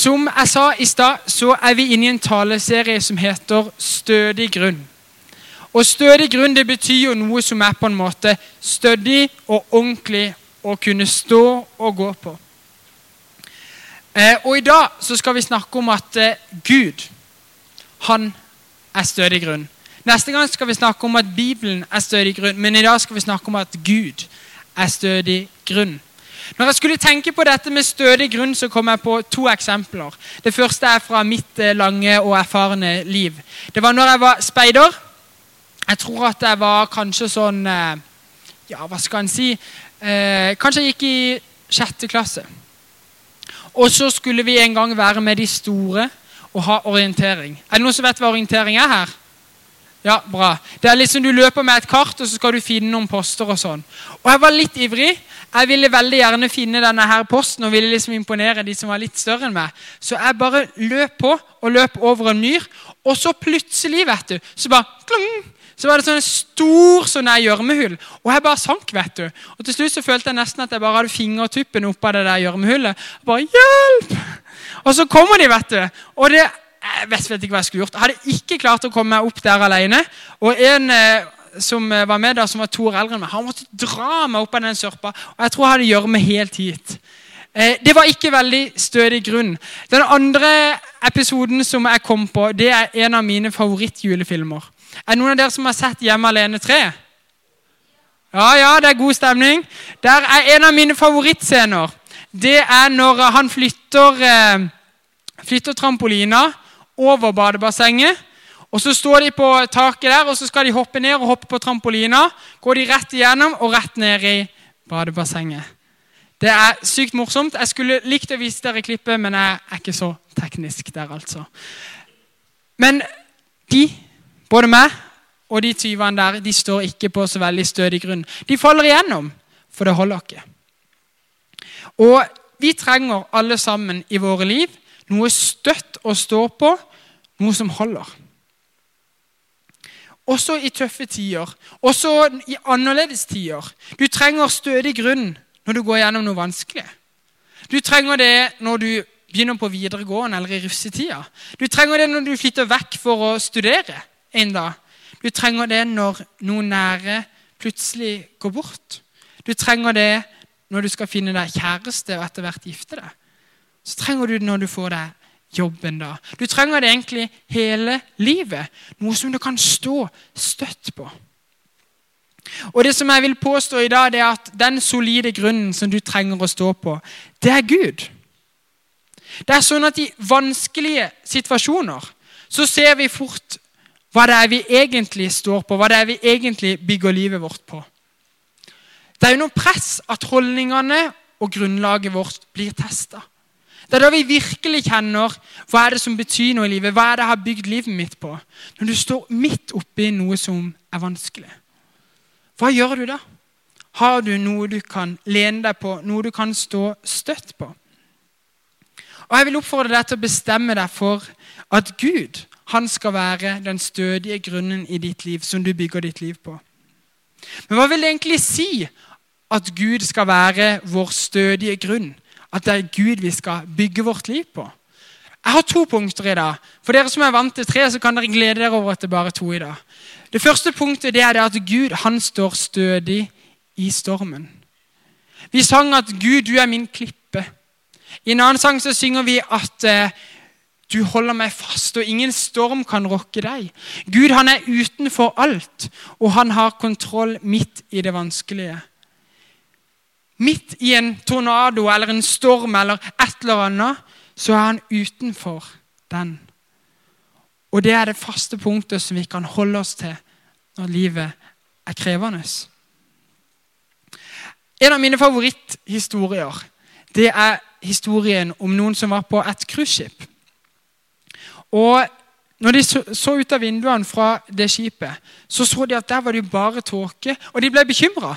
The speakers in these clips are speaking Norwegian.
Som jeg sa i stad, så er vi inne i en taleserie som heter Stødig grunn. Og stødig grunn det betyr jo noe som er på en måte stødig og ordentlig å kunne stå og gå på. Eh, og i dag så skal vi snakke om at eh, Gud, han er stødig grunn. Neste gang skal vi snakke om at Bibelen er stødig grunn, men i dag skal vi snakke om at Gud er stødig grunn. Når jeg skulle tenke på dette med stødig grunn, så kom jeg på to eksempler. Det første er fra mitt eh, lange og erfarne liv. Det var når jeg var speider. Jeg tror at jeg var kanskje sånn eh, Ja, hva skal en si? Eh, kanskje jeg gikk i sjette klasse. Og så skulle vi en gang være med de store og ha orientering. Er det noen som vet hva orientering er her? Ja, bra. Det er liksom Du løper med et kart, og så skal du finne noen poster. Og sånn. Og jeg var litt ivrig. Jeg ville veldig gjerne finne denne her posten og ville liksom imponere de som var litt større enn meg. Så jeg bare løp på og løp over en myr, og så plutselig, vet du, så bare klung, så var det sånn en stor sånn gjørmehull. Og jeg bare sank. vet du. Og Til slutt så følte jeg nesten at jeg bare hadde fingertuppen oppå det der gjørmehullet. Bare, hjelp! Og så kommer de, vet du. Og det, jeg vet, vet ikke hva jeg skulle gjort. Jeg hadde ikke klart å komme meg opp der alene. Og en eh, som var med da, som var to år eldre enn meg, han måtte dra meg opp av den sørpa. Og jeg tror jeg hadde gjørme helt hit. Eh, det var ikke veldig stødig grunn. Den andre episoden som jeg kom på, det er en av mine favorittjulefilmer. Er det noen av dere som har sett 'Hjemme alene 3'? Ja, ja, det er god stemning. Der er en av mine favorittscener. Det er når han flytter, eh, flytter trampolina over badebassenget. Og Så står de på taket der, og så skal de hoppe ned og hoppe på trampolina. Går de rett igjennom og rett ned i badebassenget. Det er sykt morsomt. Jeg skulle likt å vise dere klippet, men jeg er ikke så teknisk der, altså. Men de både meg og de tyvene der de står ikke på så veldig stødig grunn. De faller igjennom, for det holder ikke. Og vi trenger alle sammen i våre liv noe støtt å stå på, noe som holder. Også i tøffe tider, også i annerledes tider. Du trenger stødig grunn når du går gjennom noe vanskelig. Du trenger det når du begynner på videregående eller i russetida. Du trenger det når du flytter vekk for å studere en dag. Du trenger det når noen nære plutselig går bort. Du trenger det når du skal finne deg kjæreste og etter hvert gifte deg. Så trenger du det når du får deg jobben da. Du trenger det egentlig hele livet. Noe som du kan stå støtt på. Og det som jeg vil påstå i dag, det er at den solide grunnen som du trenger å stå på, det er Gud. Det er sånn at i vanskelige situasjoner så ser vi fort hva det er vi egentlig står på, hva det er vi egentlig bygger livet vårt på. Det er jo noe press at holdningene og grunnlaget vårt blir testa. Det er da vi virkelig kjenner hva er det som betyr noe i livet. Hva er det jeg har bygd livet mitt på? Når du står midt oppi noe som er vanskelig. Hva gjør du da? Har du noe du kan lene deg på, noe du kan stå støtt på? Og Jeg vil oppfordre deg til å bestemme deg for at Gud han skal være den stødige grunnen i ditt liv som du bygger ditt liv på. Men hva vil det egentlig si at Gud skal være vår stødige grunn? At det er Gud vi skal bygge vårt liv på? Jeg har to punkter i dag. For dere som er vant til tre, så kan dere glede dere over at det er bare to i dag. Det første punktet det er det at Gud han står stødig i stormen. Vi sang at 'Gud, du er min klippe'. I en annen sang så synger vi at eh, du holder meg fast, og ingen storm kan rokke deg. Gud han er utenfor alt, og han har kontroll midt i det vanskelige. Midt i en tornado eller en storm eller et eller annet, så er han utenfor den. Og det er det faste punktet som vi kan holde oss til når livet er krevende. En av mine favoritthistorier det er historien om noen som var på et cruiseskip. Og når de så, ut av vinduene fra det skipet, så så de at der var det bare tåke, og de ble bekymra.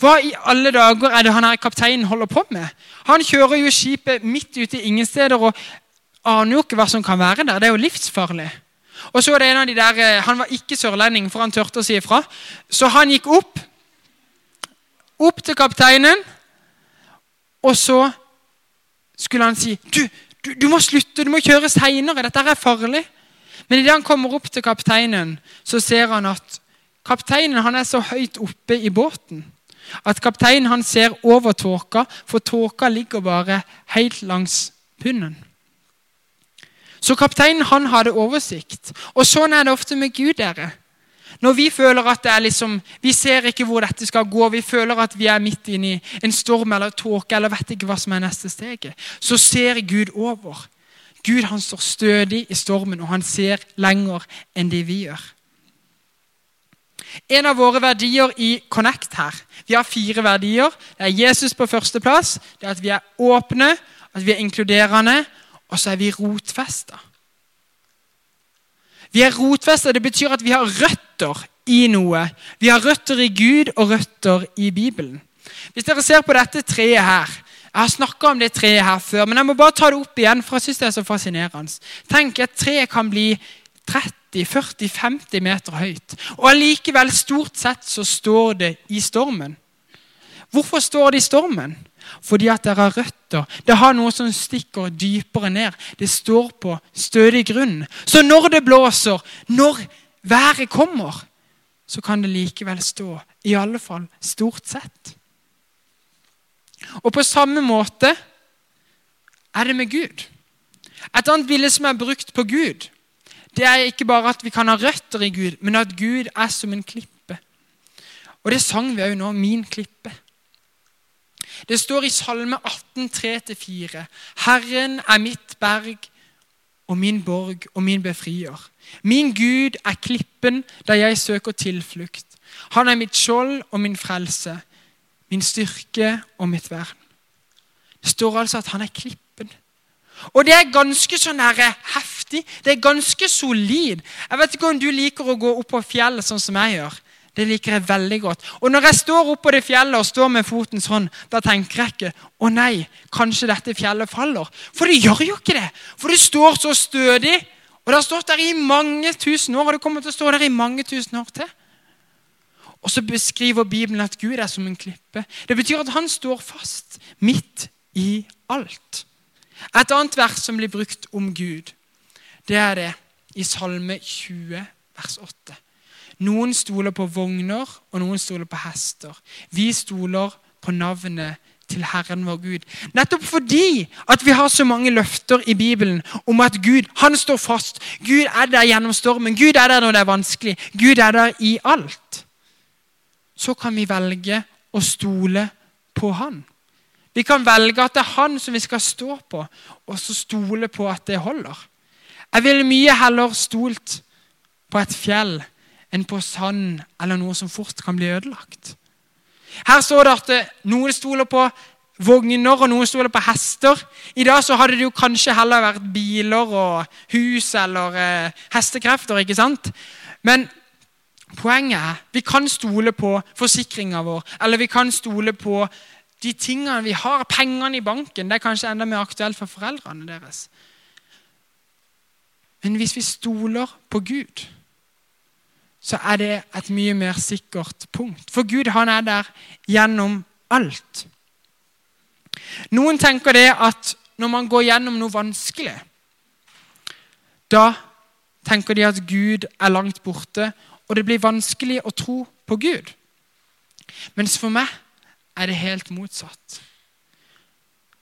Hva i alle dager er det han her kapteinen holder på med? Han kjører jo skipet midt ute i ingen steder og aner jo ikke hva som kan være der. Det er jo livsfarlig. Og så er det en av de der, eh, Han var ikke sørlending, for han turte å si ifra. Så han gikk opp, opp til kapteinen, og så skulle han si du, du, du må slutte, du må kjøre seinere. Dette er farlig. Men idet han kommer opp til kapteinen, så ser han at kapteinen han er så høyt oppe i båten at kapteinen han ser over tåka, for tåka ligger bare helt langs bunnen. Så kapteinen han hadde oversikt. Og sånn er det ofte med Gud. dere. Når vi føler at det er liksom, vi ser ikke hvor dette skal gå, vi føler at vi er midt inne i en storm eller tåke eller vet ikke hva som er neste steget, så ser Gud over. Gud han står stødig i stormen, og han ser lenger enn det vi gjør. En av våre verdier i Connect her Vi har fire verdier. Det er Jesus på førsteplass. Det er at vi er åpne, at vi er inkluderende, og så er vi rotfesta. Vi er rotfesta. Det betyr at vi har røtter i noe. Vi har røtter i Gud og røtter i Bibelen. Hvis dere ser på dette treet her Jeg har snakka om det treet her før, men jeg må bare ta det opp igjen, for jeg synes det er så fascinerende. Tenk, et tre kan bli 30-40-50 meter høyt. Og allikevel, stort sett, så står det i stormen. Hvorfor står det i stormen? Fordi at det har røtter. Det har noe som stikker dypere ned. Det står på stødig grunn. Så når det blåser, når været kommer, så kan det likevel stå. I alle fall stort sett. Og på samme måte er det med Gud. Et annet bilde som er brukt på Gud, det er ikke bare at vi kan ha røtter i Gud, men at Gud er som en klippe. Og det sang vi òg nå. Min klippe. Det står i Salme 18, 3-4.: Herren er mitt berg og min borg og min befrier. Min Gud er klippen der jeg søker tilflukt. Han er mitt skjold og min frelse, min styrke og mitt vern. Det står altså at han er klippen. Og det er ganske sånn her heftig. Det er ganske solid. Jeg vet ikke om du liker å gå opp på fjellet sånn som jeg gjør. Det liker jeg veldig godt. Og når jeg står oppå det fjellet og står med foten sånn, da tenker jeg ikke å nei, kanskje dette fjellet faller. For det gjør jo ikke det. For det står så stødig. Og det har stått der i mange tusen år, og det kommer til å stå der i mange tusen år til. Og så beskriver Bibelen at Gud er som en klippe. Det betyr at han står fast midt i alt. Et annet vers som blir brukt om Gud, det er det i Salme 20, vers 8. Noen stoler på vogner, og noen stoler på hester. Vi stoler på navnet til Herren vår Gud. Nettopp fordi at vi har så mange løfter i Bibelen om at Gud han står fast. Gud er der gjennom stormen. Gud er der når det er vanskelig. Gud er der i alt. Så kan vi velge å stole på Han. Vi kan velge at det er Han som vi skal stå på, og så stole på at det holder. Jeg ville mye heller stolt på et fjell enn på sand eller noe som fort kan bli ødelagt. Her står det at eh, noen stoler på vogner, og noen stoler på hester. I dag så hadde det jo kanskje heller vært biler og hus eller eh, hestekrefter. ikke sant? Men poenget er vi kan stole på forsikringa vår, eller vi kan stole på de tingene vi har, pengene i banken. Det er kanskje enda mer aktuelt for foreldrene deres. Men hvis vi stoler på Gud så er det et mye mer sikkert punkt. For Gud han er der gjennom alt. Noen tenker det at når man går gjennom noe vanskelig, da tenker de at Gud er langt borte, og det blir vanskelig å tro på Gud. Mens for meg er det helt motsatt.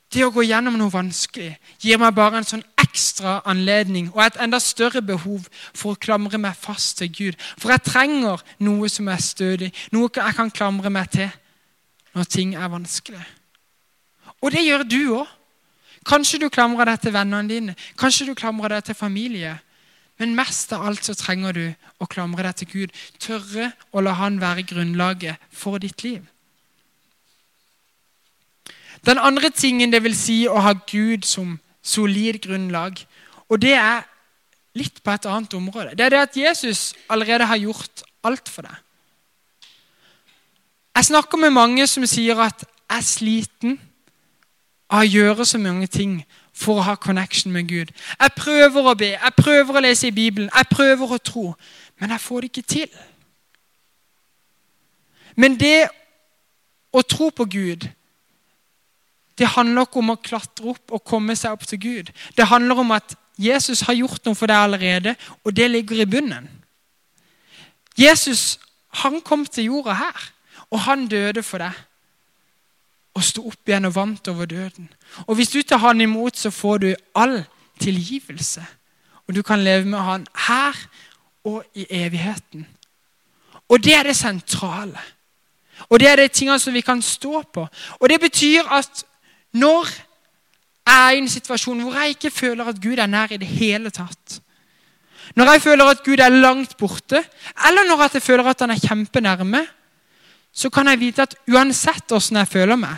Det å gå gjennom noe vanskelig gir meg bare en sånn ekstra anledning og et enda større behov for å klamre meg fast til Gud. For jeg trenger noe som er stødig, noe jeg kan klamre meg til når ting er vanskelig. Og det gjør du òg. Kanskje du klamrer deg til vennene dine, kanskje du klamrer deg til familie. Men mest av alt så trenger du å klamre deg til Gud. Tørre å la Han være grunnlaget for ditt liv. Den andre tingen det vil si å ha Gud som solid grunnlag. Og det er litt på et annet område. Det er det at Jesus allerede har gjort alt for deg. Jeg snakker med mange som sier at jeg er sliten av å gjøre så mange ting for å ha connection med Gud. Jeg prøver å be, jeg prøver å lese i Bibelen, jeg prøver å tro, men jeg får det ikke til. Men det å tro på Gud, det handler ikke om å klatre opp og komme seg opp til Gud. Det handler om at Jesus har gjort noe for deg allerede, og det ligger i bunnen. Jesus han kom til jorda her, og han døde for deg. Og sto opp igjen og vant over døden. Og Hvis du tar han imot, så får du all tilgivelse. Og du kan leve med han her og i evigheten. Og det er det sentrale. Og det er de tingene som vi kan stå på. Og det betyr at når jeg er i en situasjon hvor jeg ikke føler at Gud er nær i det hele tatt Når jeg føler at Gud er langt borte, eller når jeg føler at han er kjempenærme, så kan jeg vite at uansett åssen jeg føler meg,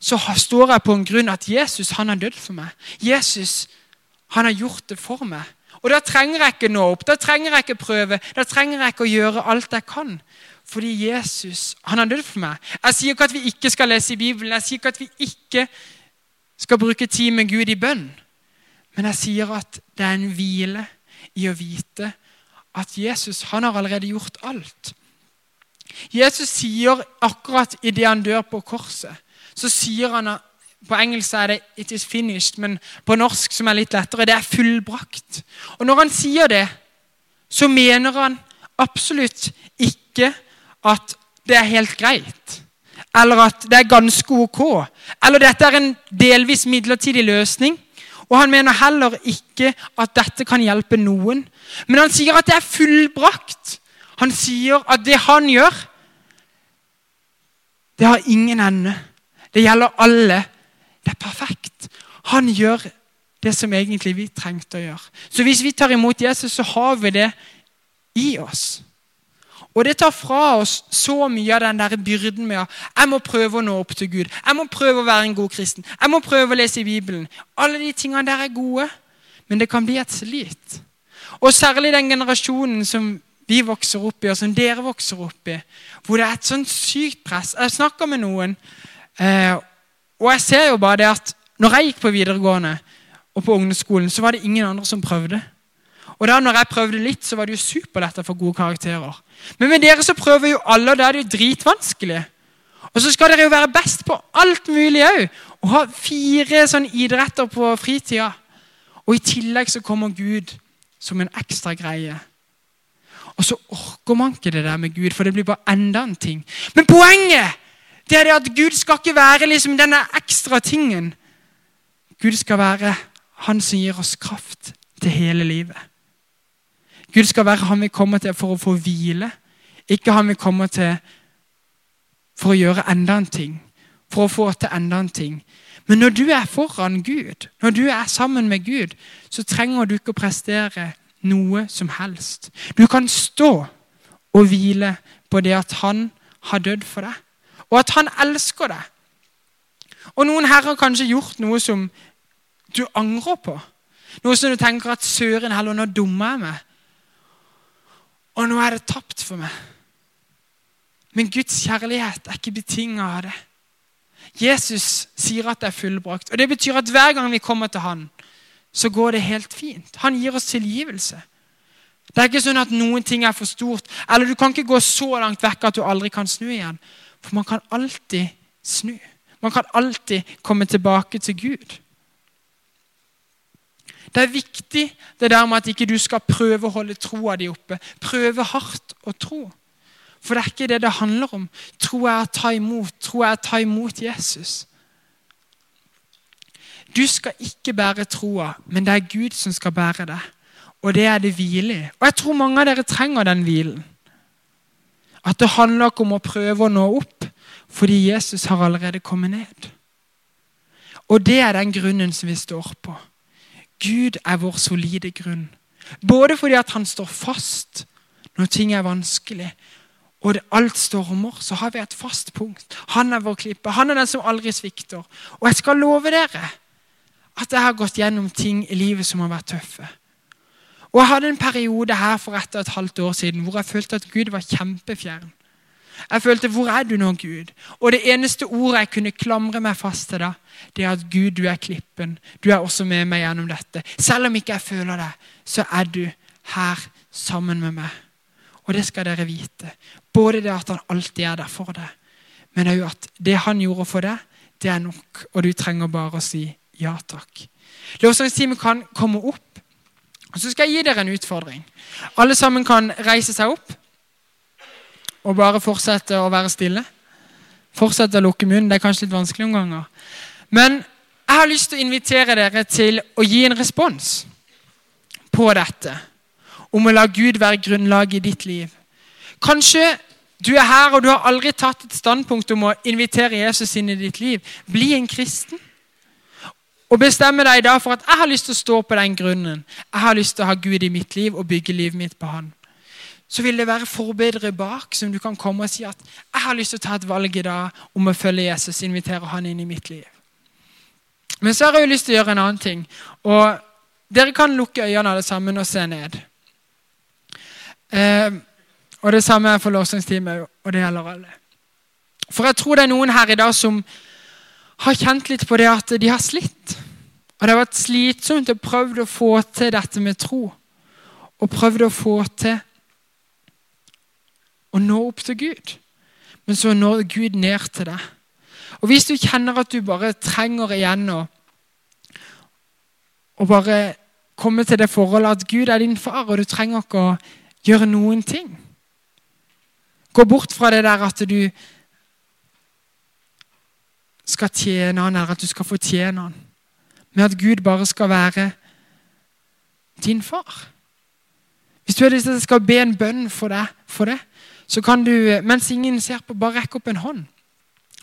så står jeg på en grunn at Jesus han har dødd for meg. Jesus han har gjort det for meg. Og da trenger jeg ikke nå opp, da trenger jeg ikke prøve, da trenger jeg ikke å gjøre alt jeg kan. Fordi Jesus han har dødd for meg. Jeg sier ikke at vi ikke skal lese i Bibelen, jeg sier ikke at vi ikke skal bruke tid med Gud i bønn. Men jeg sier at det er en hvile i å vite at Jesus han har allerede gjort alt. Jesus sier akkurat idet han dør på korset, så sier han På engelsk er det 'it is finished', men på norsk, som er litt lettere, det er fullbrakt. Og når han sier det, så mener han absolutt ikke at det er helt greit. Eller at det er ganske ok. Eller dette er en delvis midlertidig løsning. Og han mener heller ikke at dette kan hjelpe noen. Men han sier at det er fullbrakt. Han sier at det han gjør, det har ingen ende. Det gjelder alle. Det er perfekt. Han gjør det som egentlig vi trengte å gjøre. Så hvis vi tar imot Jesus, så har vi det i oss. Og det tar fra oss så mye av den der byrden med at jeg må prøve å nå opp til Gud. Jeg må prøve å være en god kristen. Jeg må prøve å lese i Bibelen. Alle de tingene der er gode, men det kan bli et slit. Og særlig den generasjonen som vi vokser opp i, og som dere vokser opp i, hvor det er et sånt sykt press. Jeg snakker med noen, eh, og jeg ser jo bare det at når jeg gikk på videregående og på ungdomsskolen, så var det ingen andre som prøvde. Og da når jeg prøvde litt, så var det jo superlett å få gode karakterer. Men med dere så prøver jo alle, og da er det jo dritvanskelig. Og så skal dere jo være best på alt mulig òg. Og ha fire sånn idretter på fritida. Og i tillegg så kommer Gud som en ekstra greie. Og så orker man ikke det der med Gud, for det blir bare enda en ting. Men poenget det er det at Gud skal ikke være liksom denne ekstra tingen. Gud skal være han som gir oss kraft til hele livet. Gud skal være han vi kommer til for å få hvile, ikke han vi kommer til for å gjøre enda en ting. For å få til enda en ting. Men når du er foran Gud, når du er sammen med Gud, så trenger du ikke å prestere noe som helst. Du kan stå og hvile på det at han har dødd for deg, og at han elsker deg. Og noen her har kanskje gjort noe som du angrer på. Noe som du tenker at 'søren heller, nå dummer jeg meg'. Og nå er det tapt for meg. Men Guds kjærlighet er ikke betinga av det. Jesus sier at det er fullbrakt. Og Det betyr at hver gang vi kommer til Han, så går det helt fint. Han gir oss tilgivelse. Det er ikke sånn at noen ting er for stort, eller du kan ikke gå så langt vekk at du aldri kan snu igjen. For man kan alltid snu. Man kan alltid komme tilbake til Gud. Det er viktig det der med at ikke du skal prøve å holde troa di oppe. Prøve hardt å tro. For det er ikke det det handler om. Tro er å ta imot. Tro er å ta imot Jesus. Du skal ikke bære troa, men det er Gud som skal bære det. Og det er det hvile i. Og jeg tror mange av dere trenger den hvilen. At det handler ikke om å prøve å nå opp, fordi Jesus har allerede kommet ned. Og det er den grunnen som vi står på. Gud er vår solide grunn. Både fordi at han står fast når ting er vanskelig, og alt stormer, så har vi et fast punkt. Han er vår klippe. Han er den som aldri svikter. Og jeg skal love dere at jeg har gått gjennom ting i livet som har vært tøffe. Og Jeg hadde en periode her for etter et halvt år siden hvor jeg følte at Gud var kjempefjern. Jeg følte 'Hvor er du nå, Gud?' Og det eneste ordet jeg kunne klamre meg fast til da, det er at Gud, du er klippen. Du er også med meg gjennom dette. Selv om ikke jeg føler det, så er du her sammen med meg. Og det skal dere vite. Både det at han alltid er der for deg, men òg at det han gjorde for deg, det er nok, og du trenger bare å si ja takk. Lovsangstimen kan komme opp. Og Så skal jeg gi dere en utfordring. Alle sammen kan reise seg opp og bare fortsette å være stille. Fortsette å lukke munnen. Det er kanskje litt vanskelig noen ganger. Men jeg har lyst til å invitere dere til å gi en respons på dette. Om å la Gud være grunnlaget i ditt liv. Kanskje du er her og du har aldri tatt et standpunkt om å invitere Jesus inn i ditt liv. Bli en kristen. Og bestemme deg i dag for at jeg har lyst til å stå på den grunnen. Jeg har lyst til å ha Gud i mitt liv og bygge livet mitt på Han. Så vil det være forbedre bak som du kan komme og si at jeg har lyst til å ta et valg i dag om å følge Jesus, invitere Han inn i mitt liv. Men så har jeg jo lyst til å gjøre en annen ting. Og dere kan lukke øynene alle sammen og se ned. Eh, og det samme er for lovsangsteamet, og det gjelder alle. For jeg tror det er noen her i dag som har kjent litt på det at de har slitt. Og det har vært slitsomt å prøve å få til dette med tro. Og prøvd å få til å nå opp til Gud. Men så når Gud ned til deg. Og hvis du kjenner at du bare trenger igjen å bare komme til det forholdet at Gud er din far, og du trenger ikke å gjøre noen ting Gå bort fra det der at du skal tjene han, eller at du skal fortjene han. Men at Gud bare skal være din far. Hvis du har lyst til at skal be en bønn for deg, for det, så kan du, mens ingen ser på, bare rekke opp en hånd.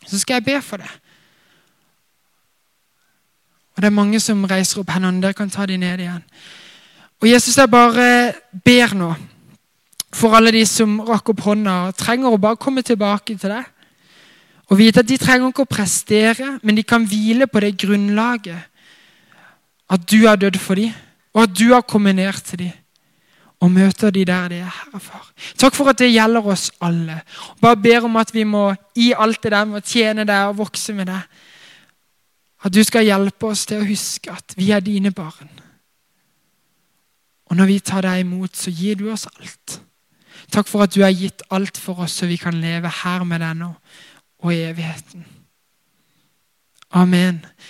Så skal jeg be for det. Og det er mange som reiser opp hendene. Dere kan ta de ned igjen. Og Jesus, jeg bare ber nå for alle de som rakk opp hånda og trenger å bare komme tilbake til deg. Og vite at de trenger ikke å prestere, men de kan hvile på det grunnlaget at du har dødd for dem, og at du har kommet ned til dem og møter de der de er, Herre Far. Takk for at det gjelder oss alle. Bare ber om at vi må i alt det der med å tjene deg og vokse med deg, at du skal hjelpe oss til å huske at vi er dine barn. Og når vi tar deg imot, så gir du oss alt. Takk for at du har gitt alt for oss, så vi kan leve her med deg nå og i evigheten. Amen.